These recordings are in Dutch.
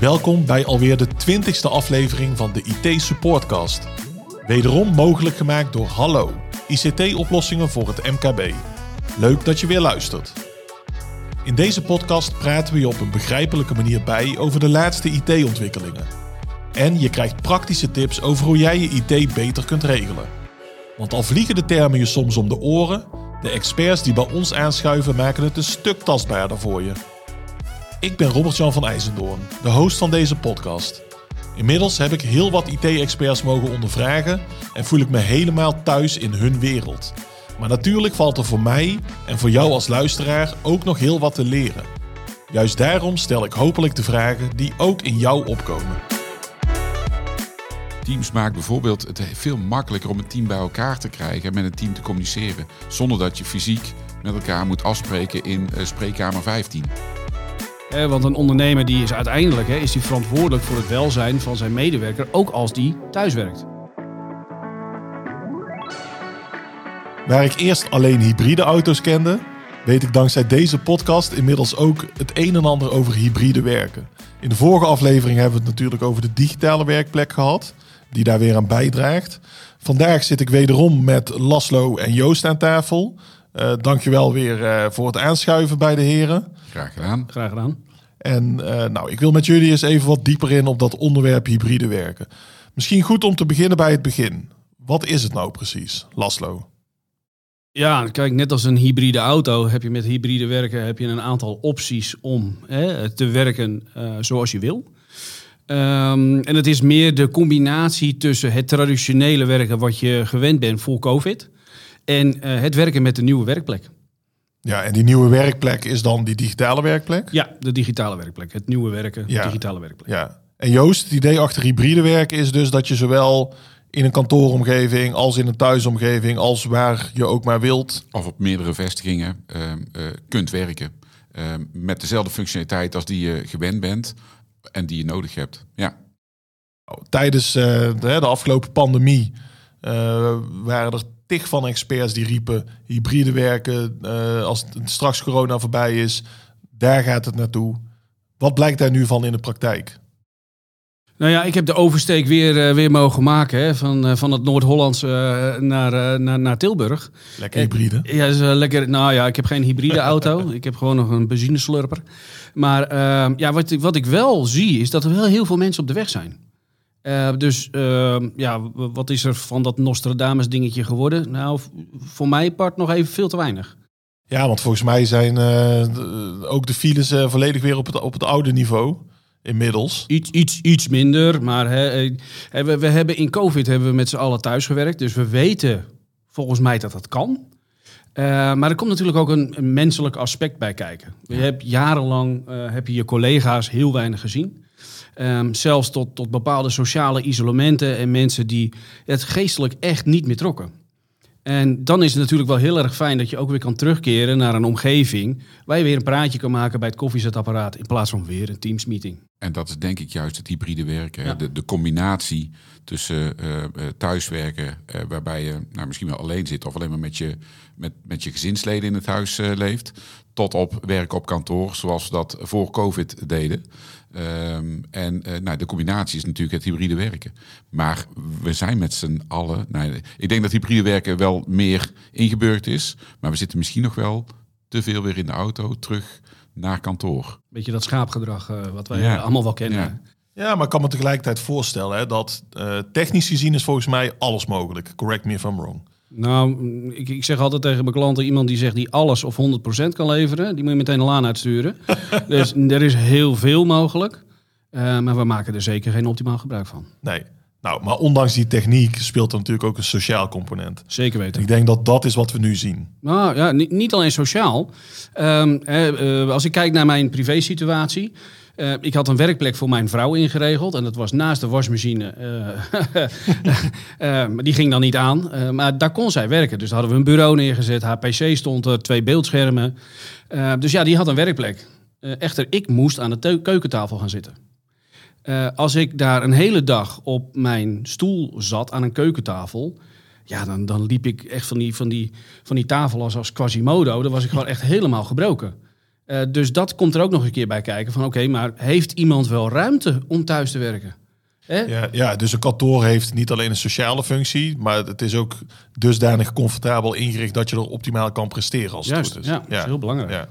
Welkom bij alweer de 20ste aflevering van de IT Supportcast. Wederom mogelijk gemaakt door Hallo, ICT-oplossingen voor het MKB. Leuk dat je weer luistert. In deze podcast praten we je op een begrijpelijke manier bij over de laatste IT-ontwikkelingen. En je krijgt praktische tips over hoe jij je IT beter kunt regelen. Want al vliegen de termen je soms om de oren, de experts die bij ons aanschuiven maken het een stuk tastbaarder voor je. Ik ben Robert-Jan van IJzendoorn, de host van deze podcast. Inmiddels heb ik heel wat IT-experts mogen ondervragen en voel ik me helemaal thuis in hun wereld. Maar natuurlijk valt er voor mij en voor jou als luisteraar ook nog heel wat te leren. Juist daarom stel ik hopelijk de vragen die ook in jou opkomen. Teams maakt bijvoorbeeld het veel makkelijker om een team bij elkaar te krijgen en met een team te communiceren. Zonder dat je fysiek met elkaar moet afspreken in uh, spreekkamer 15. Want een ondernemer die is uiteindelijk is die verantwoordelijk voor het welzijn van zijn medewerker, ook als die thuiswerkt. Waar ik eerst alleen hybride auto's kende, weet ik dankzij deze podcast inmiddels ook het een en ander over hybride werken. In de vorige aflevering hebben we het natuurlijk over de digitale werkplek gehad, die daar weer aan bijdraagt. Vandaag zit ik wederom met Laslo en Joost aan tafel. Uh, dankjewel weer uh, voor het aanschuiven bij de heren. Graag gedaan. Graag gedaan. En uh, nou, ik wil met jullie eens even wat dieper in op dat onderwerp hybride werken. Misschien goed om te beginnen bij het begin. Wat is het nou precies, Laslo? Ja, kijk, net als een hybride auto heb je met hybride werken heb je een aantal opties om hè, te werken uh, zoals je wil. Um, en het is meer de combinatie tussen het traditionele werken wat je gewend bent voor COVID en uh, het werken met de nieuwe werkplek. Ja, en die nieuwe werkplek is dan die digitale werkplek? Ja, de digitale werkplek. Het nieuwe werken, Ja. digitale werkplek. Ja. En Joost, het idee achter hybride werken is dus dat je zowel in een kantooromgeving als in een thuisomgeving, als waar je ook maar wilt. Of op meerdere vestigingen uh, uh, kunt werken. Uh, met dezelfde functionaliteit als die je gewend bent en die je nodig hebt. Ja. Tijdens uh, de, de, afgelopen pandemie uh, waren er tig van experts die riepen hybride werken uh, als het straks corona voorbij is. Daar gaat het naartoe. Wat blijkt daar nu van in de praktijk? Nou ja, ik heb de oversteek weer, uh, weer mogen maken hè, van, uh, van het Noord-Hollands uh, naar, naar, naar Tilburg. Lekker hybride. ja, is, lekker. Nou ja, ik heb geen hybride auto. ik heb gewoon nog een benzineslurper. Maar ja, wat, wat ik wel zie is dat er wel heel veel mensen op de weg zijn. Uh, dus uh, ja, wat is er van dat Nostradamus dingetje geworden? Nou, voor mij part nog even veel te weinig. Ja, want volgens mij zijn uh, de, ook de files volledig weer op het, op het oude niveau. Inmiddels. Iets, iets, iets minder, maar hè, we, we hebben in COVID hebben we met z'n allen thuis gewerkt. Dus we weten volgens mij dat dat kan. maar er komt natuurlijk ook een, een menselijk aspect bij kijken. Je hebt jarenlang heb je, je collega's heel weinig gezien. Um, zelfs tot, tot bepaalde sociale isolementen en mensen die het geestelijk echt niet meer trokken. En dan is het natuurlijk wel heel erg fijn dat je ook weer kan terugkeren naar een omgeving waar je weer een praatje kan maken bij het koffiezetapparaat in plaats van weer een Teams-meeting. En dat is denk ik juist het hybride werken. Ja. De, de, combinatie tussen uh, thuiswerken, uh, waarbij je nou, misschien wel alleen zit of alleen maar met je, met, met je gezinsleden in het huis uh, leeft, tot op werk op kantoor, zoals we dat voor COVID deden. Um, en uh, nou, de combinatie is natuurlijk het hybride werken. Maar we zijn met z'n allen. Nou, ik denk dat hybride werken wel meer ingebeurd is. Maar we zitten misschien nog wel te veel weer in de auto terug naar kantoor. Beetje dat schaapgedrag uh, wat wij ja. allemaal wel kennen. Ja. ja. maar ik kan me tegelijkertijd voorstellen hè, dat uh, technisch gezien is volgens mij alles mogelijk. Correct me if I'm wrong. Nou, ik, ik, zeg altijd tegen mijn klanten: iemand die zegt die alles of 100% kan leveren, die moet je meteen een laan uitsturen. dus er is heel veel mogelijk. Uh, maar we maken er zeker geen optimaal gebruik van. Nee. Nou, maar ondanks die techniek speelt er natuurlijk ook een sociaal component. Zeker weten. Ik denk dat dat is wat we nu zien. Nou ja, niet, niet alleen sociaal. Um, uh, als ik kijk naar mijn privésituatie. Uh, ik had een werkplek voor mijn vrouw ingeregeld. En dat was naast de wasmachine. Uh, uh, die ging dan niet aan. maar daar kon zij werken. Dus hadden we een bureau neergezet. Haar pc stond er, twee beeldschermen. dus ja, die had een werkplek. echter, ik moest aan de keukentafel gaan zitten. als ik daar een hele dag op mijn stoel zat aan een keukentafel... Ja, dan, dan liep ik echt van die, van die, van die tafel als, als Quasimodo. Dan was ik gewoon echt helemaal gebroken. Uh, dus dat komt er ook nog een keer bij kijken. Van oké, maar heeft iemand wel ruimte om thuis te werken? Ja, ja, dus een kantoor heeft niet alleen een sociale functie, maar het is ook dusdanig comfortabel ingericht dat je er optimaal kan presteren als Juist, het goed is. Ja, dat is heel belangrijk. Ja.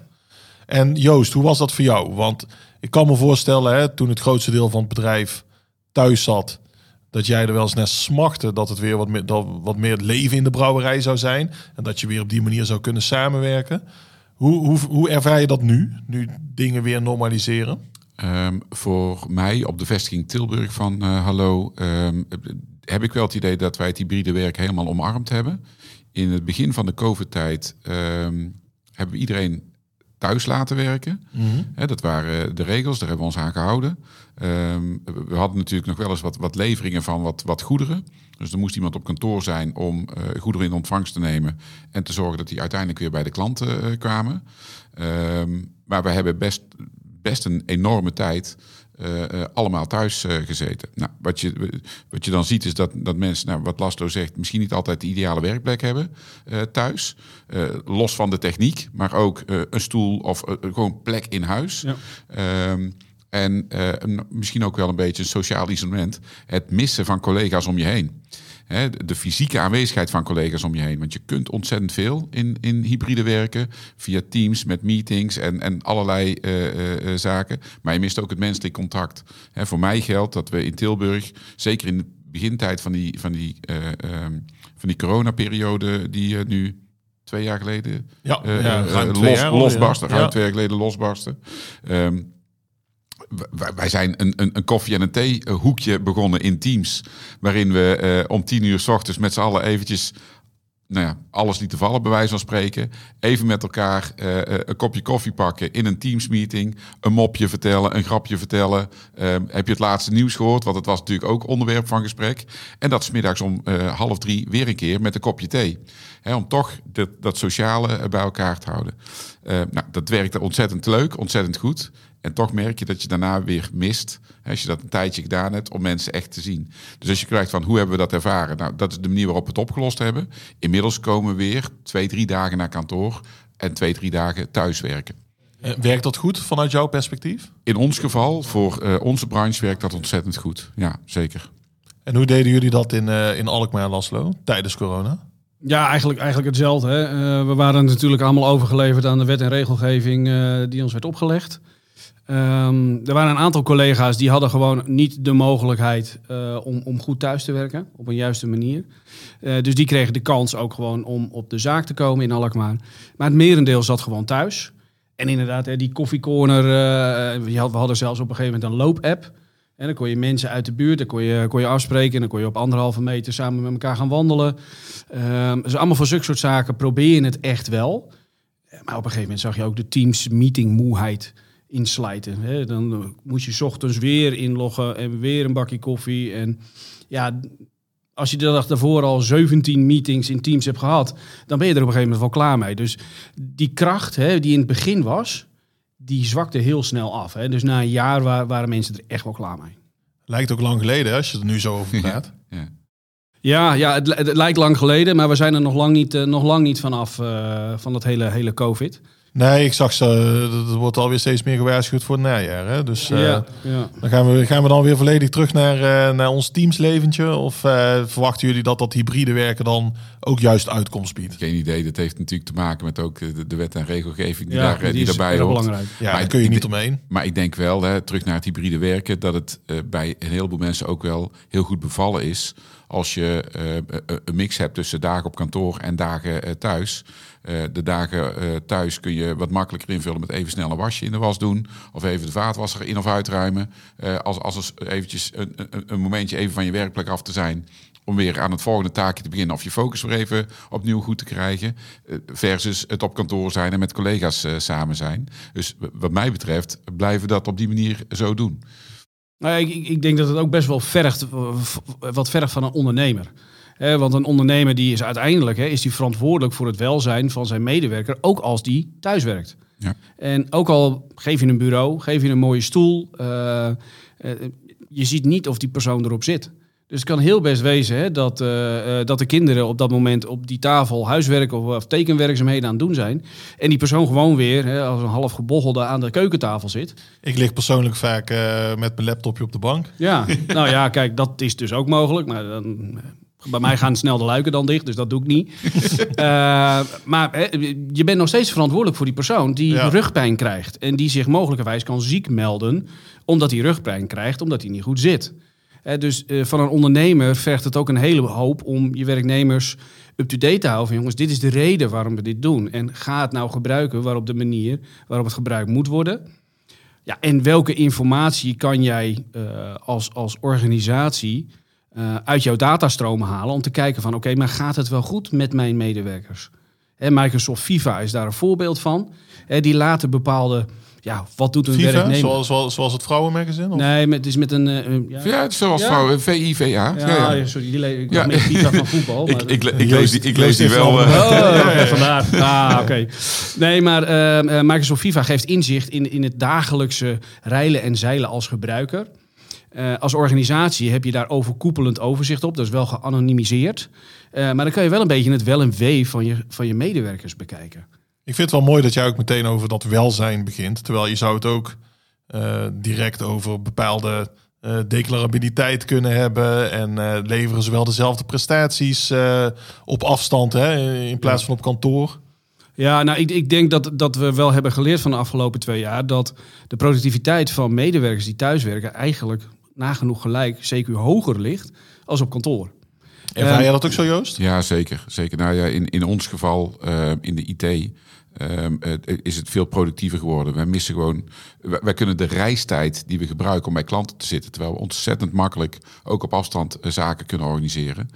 En Joost, hoe was dat voor jou? Want ik kan me voorstellen, hè, toen het grootste deel van het bedrijf thuis zat, dat jij er wel eens naar smachtte dat het weer wat meer, dat wat meer leven in de brouwerij zou zijn. En dat je weer op die manier zou kunnen samenwerken. Hoe, hoe, hoe ervaar je dat nu, nu dingen weer normaliseren? Um, voor mij op de vestiging Tilburg van uh, Hallo um, heb ik wel het idee dat wij het hybride werk helemaal omarmd hebben. In het begin van de COVID-tijd um, hebben we iedereen thuis laten werken. Mm dat waren de regels, daar hebben we ons aan gehouden. we hadden natuurlijk nog wel eens wat, wat leveringen van wat, wat goederen. Dus er moest iemand op kantoor zijn om uh, goederen in ontvangst te nemen en te zorgen dat die uiteindelijk weer bij de klanten uh, kwamen. maar we hebben best best een enorme tijd uh, uh, allemaal thuis uh, gezeten. Nou, wat, je, wat je dan ziet is dat, dat mensen, nou, wat Laszlo zegt, misschien niet altijd de ideale werkplek hebben thuis. los van de techniek, maar ook een stoel of gewoon plek in huis. Ja. Um, en misschien ook wel een beetje een sociaal isolement. Het missen van collega's om je heen hè, de fysieke aanwezigheid van collega's om je heen. Want je kunt ontzettend veel in, in hybride werken, via Teams met meetings en, en allerlei uh, uh, zaken. Maar je mist ook het menselijk contact. Hè, voor mij geldt dat we in Tilburg, zeker in de begintijd van die, van die, uh, um, van die coronaperiode, die nu twee jaar geleden ja, ja, los, losbarsten, ruim twee jaar geleden losbarsten. Um, wij zijn een, een, een, koffie- en een theehoekje begonnen in Teams. Waarin we uh, om tien uur s ochtends met z'n allen eventjes nou ja, alles niet te vallen, bij wijze van spreken. Even met elkaar uh, een kopje koffie pakken in een Teams-meeting. Een mopje vertellen, een grapje vertellen. Uh, heb je het laatste nieuws gehoord? Want het was natuurlijk ook onderwerp van gesprek. En dat is middags om half drie weer een keer met een kopje thee. Om toch dat, dat sociale bij elkaar te houden. nou, dat werkte ontzettend leuk, ontzettend goed. En toch merk je dat je daarna weer mist, als je dat een tijdje gedaan hebt, om mensen echt te zien. Dus als je krijgt van hoe hebben we dat ervaren? Nou, dat is de manier waarop we het opgelost hebben. Inmiddels komen we weer twee, drie dagen naar kantoor en twee, drie dagen thuiswerken. Eh, werkt dat goed vanuit jouw perspectief? In ons geval, voor uh, onze branche, werkt dat ontzettend goed. Ja, zeker. En hoe deden jullie dat in, uh, in Alkmaar en Laslo tijdens corona? Ja, eigenlijk, eigenlijk hetzelfde. Hè? Uh, we waren natuurlijk allemaal overgeleverd aan de wet en regelgeving uh, die ons werd opgelegd. Um, er waren een aantal collega's die hadden gewoon niet de mogelijkheid uh, om, om goed thuis te werken op een juiste manier. Uh, dus die kregen de kans ook gewoon om op de zaak te komen in Alkmaar. Maar het merendeel zat gewoon thuis. En inderdaad, die koffiecorner, uh, we hadden zelfs op een gegeven moment een loopapp. En dan kon je mensen uit de buurt, dan kon je, kon je afspreken. En dan kon je op anderhalve meter samen met elkaar gaan wandelen. Um, dus allemaal voor zulke soort zaken probeer je het echt wel. Maar op een gegeven moment zag je ook de teams meeting moeheid inslijten. Hè? Dan moet je ochtends weer inloggen en weer een bakje koffie. En ja, als je de dag daarvoor al 17 meetings in Teams hebt gehad, dan ben je er op een gegeven moment wel klaar mee. Dus die kracht hè, die in het begin was, die zwakte heel snel af. Hè? Dus na een jaar waren mensen er echt wel klaar mee. Lijkt ook lang geleden als je er nu zo over praat. ja. Ja, ja het, het, lijkt lang geleden, maar we zijn er nog lang niet, uh, nog lang niet vanaf uh, van dat hele, hele COVID. Nee, ik zag ze. Er wordt alweer steeds meer gewaarschuwd voor het najaar. Hè? Dus uh, ja, ja. Dan gaan we, gaan we dan weer volledig terug naar, uh, naar ons teamsleventje? Of uh, verwachten jullie dat dat hybride werken dan ook juist uitkomst biedt? Geen idee. Dat heeft natuurlijk te maken met ook de, de wet en regelgeving die, ja, daar, die, die daarbij hoort. Belangrijk. Ja, maar daar kun je niet omheen. Maar ik denk wel, hè, terug naar het hybride werken, dat het bij een heleboel mensen ook wel heel goed bevallen is als je een mix hebt tussen dagen op kantoor en dagen thuis. Uh, de dagen uh, thuis kun je wat makkelijker invullen met even snel een wasje in de was doen. Of even de vaatwasser in of uitruimen. Uh, als, als er eventjes een, een, een, momentje even van je werkplek af te zijn. Om weer aan het volgende taakje te beginnen. Of je focus weer even opnieuw goed te krijgen. versus het op kantoor zijn en met collega's samen zijn. Dus wat mij betreft blijven we dat op die manier zo doen. Nou, ik, ik denk dat het ook best wel vergt, wat vergt van een ondernemer want een ondernemer die is uiteindelijk is die verantwoordelijk voor het welzijn van zijn medewerker, ook als die thuiswerkt. Ja. En ook al geef je een bureau, geef je een mooie stoel, uh, uh, je ziet niet of die persoon erop zit. Dus het kan heel best wezen hè, dat, uh, dat de kinderen op dat moment op die tafel huiswerk of, of tekenwerkzaamheden aan het doen zijn. En die persoon gewoon weer hè, als een half gebochelde aan de keukentafel zit. Ik lig persoonlijk vaak uh, met mijn laptopje op de bank. Ja, nou ja, kijk, dat is dus ook mogelijk. Maar dan, bij mij gaan snel de luiken dan dicht, dus dat doe ik niet. uh, maar hè, je bent nog steeds verantwoordelijk voor die persoon die ja. rugpijn krijgt. En die zich mogelijkerwijs kan ziek melden omdat hij rugpijn krijgt, omdat hij niet goed zit dus uh, van een ondernemer vergt het ook een hele hoop om je werknemers up-to-date te houden. Van, jongens, dit is de reden waarom we dit doen. En ga het nou gebruiken waarop de manier waarop het gebruikt moet worden. Ja, en welke informatie kan jij uh, als, als organisatie uh, uit jouw datastromen halen om te kijken van oké, maar gaat het wel goed met mijn medewerkers? Microsoft Viva is daar een voorbeeld van. die laten bepaalde ja, wat doet een FIFA, werknemer? Zoals, zoals, zoals het vrouwenmagazine? Of? Nee, met, het is met een... Uh, ja. ja, het is zoals ja. vrouwen, VIVA. Ja, ja, ja. sorry, die le- ik ja. met FIFA van voetbal. Maar ik, ik, ik, lees die, ik lees die wel. Uh. Oh, vandaar. Ah, oké. Okay. Nee, maar uh, Microsoft FIFA geeft inzicht in, in het dagelijkse rijlen en zeilen als gebruiker. Uh, als organisatie heb je daar overkoepelend overzicht op. Dat is wel geanonimiseerd. Uh, maar dan kan je wel een beetje het wel en wee van je, van je medewerkers bekijken. Ik vind het wel mooi dat jij ook meteen over dat welzijn begint. Terwijl je zou het ook uh, direct over bepaalde uh, declarabiliteit kunnen hebben. En uh, leveren ze wel dezelfde prestaties op afstand hè, in plaats van op kantoor. Ja, nou, ik, ik denk dat, dat we wel hebben geleerd van de afgelopen twee jaar dat de productiviteit van medewerkers die thuiswerken eigenlijk nagenoeg gelijk, zeker hoger ligt als op kantoor. Ervaar jij dat ook zo, Joost? Ja, zeker. zeker. Nou ja, in, in ons geval, uh, in de IT, Um, is het veel productiever geworden. Wij missen gewoon, wij, kunnen de reistijd die we gebruiken om bij klanten te zitten, terwijl we ontzettend makkelijk ook op afstand uh, zaken kunnen organiseren,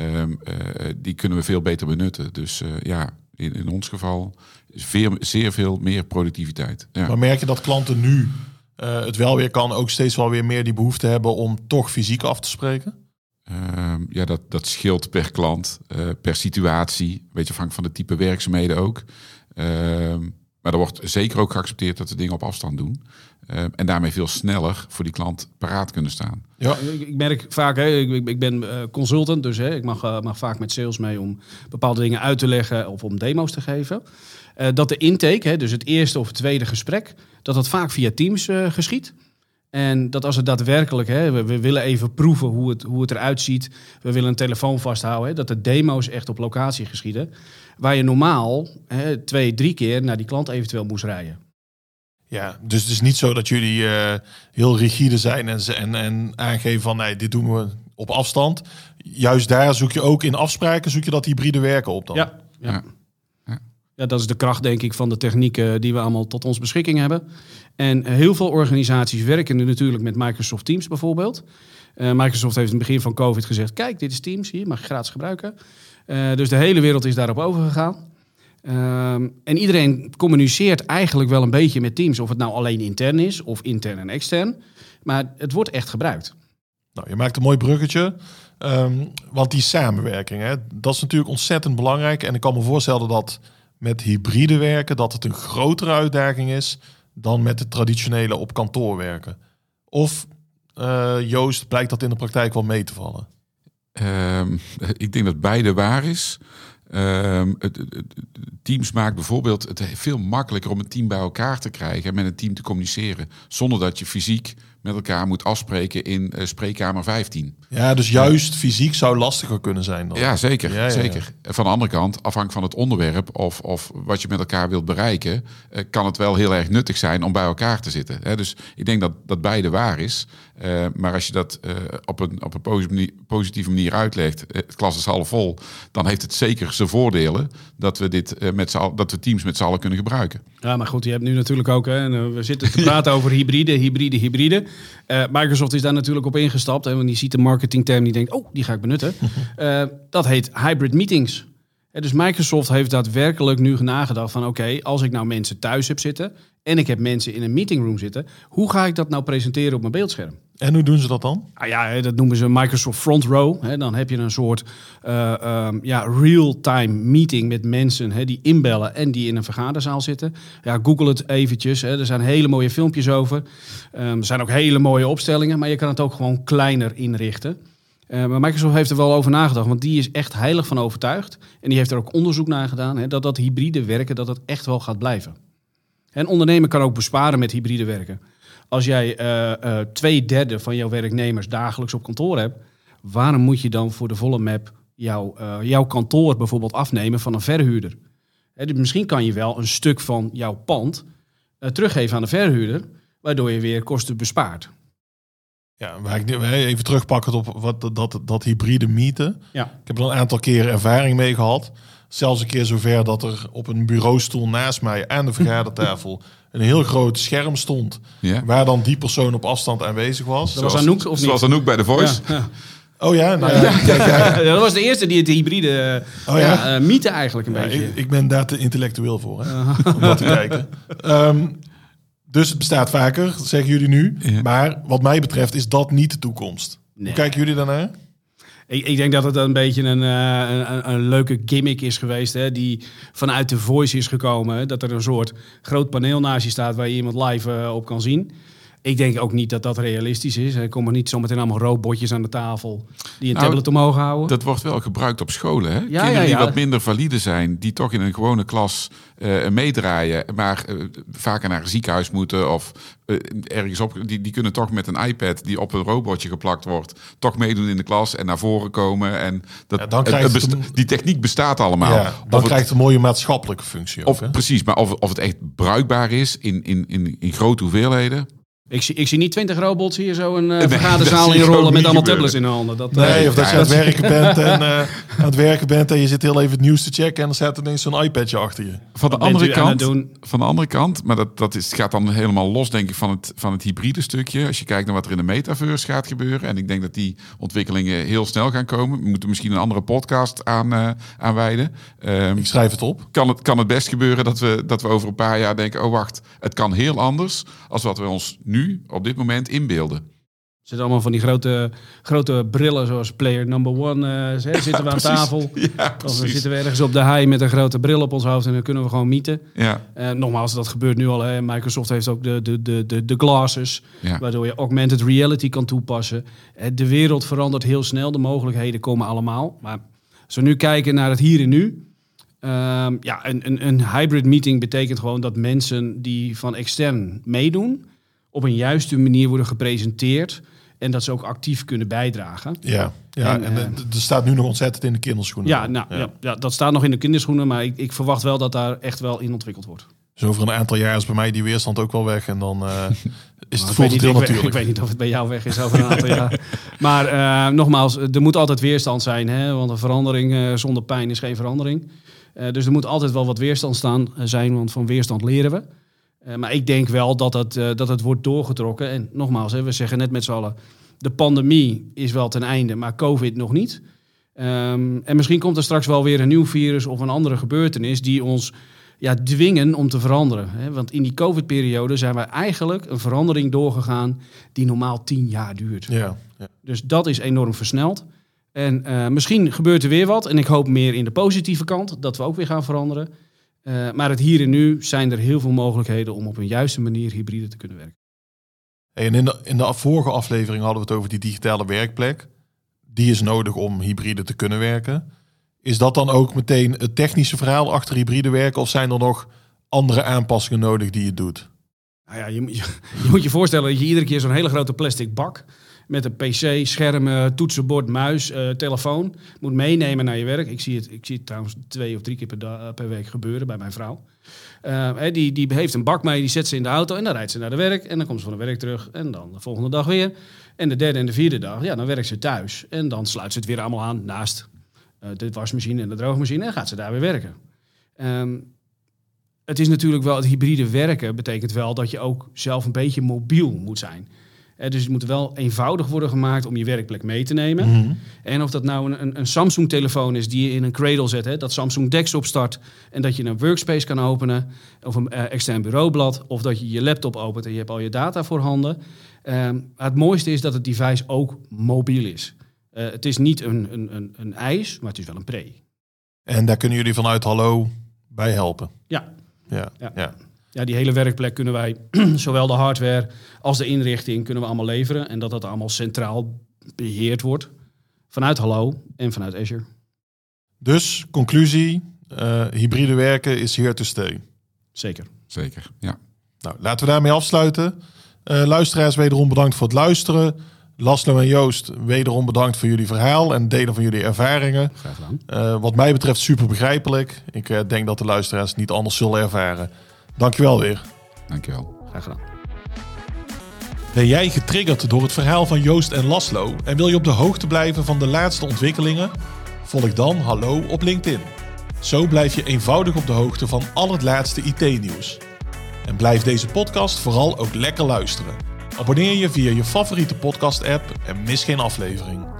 um, uh, die kunnen we veel beter benutten. Dus uh, ja, in, in, ons geval is veel, zeer veel meer productiviteit. Ja. Maar merk je dat klanten nu het wel weer kan, ook steeds wel weer meer die behoefte hebben om toch fysiek af te spreken? Um, ja, dat, dat scheelt per klant, per situatie, een beetje afhankelijk van de type werkzaamheden ook. Uh, maar er wordt zeker ook geaccepteerd dat we dingen op afstand doen. Uh, en daarmee veel sneller voor die klant paraat kunnen staan. Ja, ik, merk vaak, hè, ik, ben uh, consultant, dus hè, ik mag, uh, mag vaak met sales mee om bepaalde dingen uit te leggen of om demo's te geven. dat de intake, hè, dus het eerste of tweede gesprek, dat dat vaak via Teams geschiet. En dat als het daadwerkelijk, hè, we, we, willen even proeven hoe het, hoe het eruit ziet. We willen een telefoon vasthouden. Hè, dat de demo's echt op locatie geschieden. Waar je normaal hè, twee, drie keer naar die klant eventueel moest rijden. Ja, dus het is niet zo dat jullie uh, heel rigide zijn en, en, en aangeven van nee, dit doen we op afstand. Juist daar zoek je ook in afspraken, zoek je dat hybride werken op dan. Ja, ja. Ja. dat is de kracht denk ik van de technieken die we allemaal tot ons beschikking hebben. En heel veel organisaties werken nu natuurlijk met Microsoft Teams bijvoorbeeld. Uh, Microsoft heeft in het begin van COVID gezegd: kijk, dit is Teams, hier mag je gratis gebruiken. Uh, dus de hele wereld is daarop overgegaan. Um, en iedereen communiceert eigenlijk wel een beetje met Teams, of het nou alleen intern is of intern en extern. Maar het wordt echt gebruikt. Nou, je maakt een mooi bruggetje. Um, want die samenwerking, hè, dat is natuurlijk ontzettend belangrijk. En ik kan me voorstellen dat met hybride werken, dat het een grotere uitdaging is dan met het traditionele op kantoor werken. Of uh, Joost, blijkt dat in de praktijk wel mee te vallen? Um, ik denk dat beide waar is. Het, het, teams maakt bijvoorbeeld het veel makkelijker om een team bij elkaar te krijgen en met een team te communiceren. Zonder dat je fysiek met elkaar moet afspreken in uh, spreekkamer 15. Ja, dus juist fysiek zou lastiger kunnen zijn. Dan. Ja, zeker. Ja, ja, zeker. Ja. Van de andere kant, afhankelijk van het onderwerp of, of wat je met elkaar wilt bereiken, uh, kan het wel heel erg nuttig zijn om bij elkaar te zitten. Hè? Dus ik denk dat, dat beide waar is. Uh, maar als je dat op een, op een positieve manier uitlegt, het glas is half vol, dan heeft het zeker zijn voordelen dat we, dit, met dat we teams met z'n allen kunnen gebruiken. Ja, maar goed, je hebt nu natuurlijk ook, hè, we zitten te praten over hybride, hybride, hybride. Uh, Microsoft is daar natuurlijk op ingestapt. Hè, want die ziet de marketingterm die denkt, oh, die ga ik benutten. uh, dat heet hybrid meetings. Uh, dus Microsoft heeft daadwerkelijk nu nagedacht van... oké, als ik nou mensen thuis heb zitten... en ik heb mensen in een meetingroom zitten... hoe ga ik dat nou presenteren op mijn beeldscherm? En hoe doen ze dat dan? Ah ja, dat noemen ze Microsoft Front Row. Dan heb je een soort uh, um, ja, real-time meeting met mensen die inbellen en die in een vergaderzaal zitten. Ja, google het eventjes. Er zijn hele mooie filmpjes over. Um, er zijn ook hele mooie opstellingen, maar je kan het ook gewoon kleiner inrichten. Uh, maar Microsoft heeft er wel over nagedacht, want die is echt heilig van overtuigd. En die heeft er ook onderzoek naar gedaan, dat dat hybride werken, dat dat echt wel gaat blijven. En ondernemer kan ook besparen met hybride werken. Als jij uh, uh, twee derde van jouw werknemers dagelijks op kantoor hebt, waarom moet je dan voor de volle map jouw, jouw kantoor bijvoorbeeld afnemen van een verhuurder? Dus misschien kan je wel een stuk van jouw pand teruggeven aan de verhuurder, waardoor je weer kosten bespaart. Ja, wij even terugpakken op wat, dat, dat hybride meeten. Ja. Ik heb er een aantal keren ervaring mee gehad. Zelfs een keer zover dat er op een bureaustoel naast mij aan de vergadertafel een heel groot scherm stond. Ja. Waar dan die persoon op afstand aanwezig was. Dat was Anouk of Zoals Anouk bij de Voice. Ja, Oh ja, nou, ja. dat was de eerste die het hybride oh, ja? Uh, mythe eigenlijk een beetje. Ik, ik, ben daar te intellectueel voor, hè, om dat te kijken. Um, dus het bestaat vaker, zeggen jullie nu. Maar wat mij betreft is dat niet de toekomst. Hoe kijken jullie daarnaar? Ik, ik, denk dat het een beetje een, uh, een, een, leuke gimmick is geweest. Hè, die vanuit de voice is gekomen. Dat er een soort groot paneel naast je staat waar je iemand live uh, op kan zien. Ik denk ook niet dat dat realistisch is. Er komen niet zometeen allemaal robotjes aan de tafel die een nou, tablet omhoog houden. Dat wordt wel gebruikt op scholen. Hè? Ja, Kinderen die wat minder valide zijn, die toch in een gewone klas uh, meedraaien, maar uh, vaker naar een ziekenhuis moeten of uh, ergens op, die, die kunnen toch met een iPad die op een robotje geplakt wordt, toch meedoen in de klas en naar voren komen. En dat, ja, dan het, het die techniek bestaat allemaal. Ja, dan krijgt het een mooie maatschappelijke functie. Of, precies, maar of, of het echt bruikbaar is in, in, in, in grote hoeveelheden, ik zie, ik zie niet twintig robots hier zo een uh, vergaderzaal in rollen met allemaal tablets in de handen. Dat, nee, uh, of dat je aan het werken bent en uh, aan het werken bent en je zit heel even het nieuws te checken en dan staat er ineens zo'n iPadje achter je. Van de andere kant, van de andere kant, maar dat, dat is, gaat dan helemaal los denk ik van het, van het hybride stukje. Als je kijkt naar wat er in de metaverse gaat gebeuren. En ik denk dat die ontwikkelingen heel snel gaan komen. We moeten misschien een andere podcast aan, aan wijden. Um, ik schrijf het op. Kan het, kan het best gebeuren dat we, dat we over een paar jaar denken, oh wacht, het kan heel anders als wat we ons nu op dit moment inbeelden. Er zitten allemaal van die grote, grote brillen, zoals player number one. Uh, zitten we aan tafel. Ja, of we zitten we ergens op de high met een grote bril op ons hoofd en dan kunnen we gewoon mieten. Ja. Uh, nogmaals, dat gebeurt nu al. Hè. Microsoft heeft ook de, de, de, de, de glasses, waardoor je augmented reality kan toepassen. Uh, de wereld verandert heel snel, de mogelijkheden komen allemaal. Maar als we nu kijken naar het hier en nu. Ehm, ja, een, een, een hybrid meeting betekent gewoon dat mensen die van extern meedoen op een juiste manier worden gepresenteerd. En dat ze ook actief kunnen bijdragen. Ja, ja en, en uh, er staat nu nog ontzettend in de kinderschoenen. Ja, nou, ja. ja. dat staat nog in de kinderschoenen. Maar ik, ik, verwacht wel dat daar echt wel in ontwikkeld wordt. Dus over een aantal jaar is bij mij die weerstand ook wel weg. En dan uh, is het voelt heel natuurlijk. Ik weet niet of het bij jou weg is over een aantal jaar. Maar uh, nogmaals, er moet altijd weerstand zijn. Hè? Want een verandering zonder pijn is geen verandering. dus er moet altijd wel wat weerstand staan, zijn. Want van weerstand leren we. Eh, maar ik denk wel dat het, uh, dat het wordt doorgetrokken. En nogmaals, hè, we zeggen net met z'n allen, de pandemie is wel ten einde, maar COVID nog niet. Um, en misschien komt er straks wel weer een nieuw virus of een andere gebeurtenis die ons ja, dwingen om te veranderen. Hè? Want in die COVID-periode zijn we eigenlijk een verandering doorgegaan die normaal tien jaar duurt. Ja, ja. Dus dat is enorm versneld. En uh, misschien gebeurt er weer wat. En ik hoop meer in de positieve kant, dat we ook weer gaan veranderen. Uh, maar het hier en nu zijn er heel veel mogelijkheden om op een juiste manier hybride te kunnen werken. En in de, in de vorige aflevering hadden we het over die digitale werkplek. Die is nodig om hybride te kunnen werken. Is dat dan ook meteen het technische verhaal achter hybride werken? Of zijn er nog andere aanpassingen nodig die je doet? Nou ja, je, je, je moet je voorstellen dat je iedere keer zo'n hele grote plastic bak met een pc, scherm, toetsenbord, muis, uh, telefoon. Moet meenemen naar je werk. Ik zie het, ik zie het trouwens twee of drie keer per, eh, per week gebeuren bij mijn vrouw. Uh, die, die heeft een bak mee, die zet ze in de auto en dan rijdt ze naar de werk. En dan komt ze van de werk terug en dan de volgende dag weer. En de derde en de vierde dag, ja, dan werkt ze thuis. En dan sluit ze het weer allemaal aan naast uh, de wasmachine en de droogmachine en gaat ze daar weer werken. Um, het is natuurlijk wel, het hybride werken betekent wel dat je ook zelf een beetje mobiel moet zijn dus het moet wel eenvoudig worden gemaakt om je werkplek mee te nemen. Mhm. En of dat nou een, een Samsung-telefoon is die je in een cradle zet, hè, dat Samsung Desktop start en dat je een workspace kan openen, of een uh, extern bureaublad, of dat je je laptop opent en je hebt al je data voorhanden. Uh, het mooiste is dat het device ook mobiel is. Uh, het is niet een, een, een, een ijs, maar het is wel een pre. En daar kunnen jullie vanuit Hallo bij helpen? Ja. ja. ja ja, die hele werkplek kunnen wij, zowel de hardware als de inrichting, kunnen we allemaal leveren. En dat dat allemaal centraal beheerd wordt. Vanuit Hallo en vanuit Azure. Dus, conclusie, uh, hybride werken is here to stay. Zeker. Zeker, ja. Nou, laten we daarmee afsluiten. Uh, luisteraars, wederom bedankt voor het luisteren. Laslo en Joost, wederom bedankt voor jullie verhaal en delen van jullie ervaringen. Graag gedaan. Uh, wat mij betreft super begrijpelijk. Ik uh, denk dat de luisteraars niet anders zullen ervaren. Dankjewel weer. Dankjewel. Graag gedaan. Ben jij getriggerd door het verhaal van Joost en Laslo en wil je op de hoogte blijven van de laatste ontwikkelingen? Volg dan Hallo op LinkedIn. Zo blijf je eenvoudig op de hoogte van al het laatste IT-nieuws. En blijf deze podcast vooral ook lekker luisteren. Abonneer je via je favoriete podcast-app en mis geen aflevering.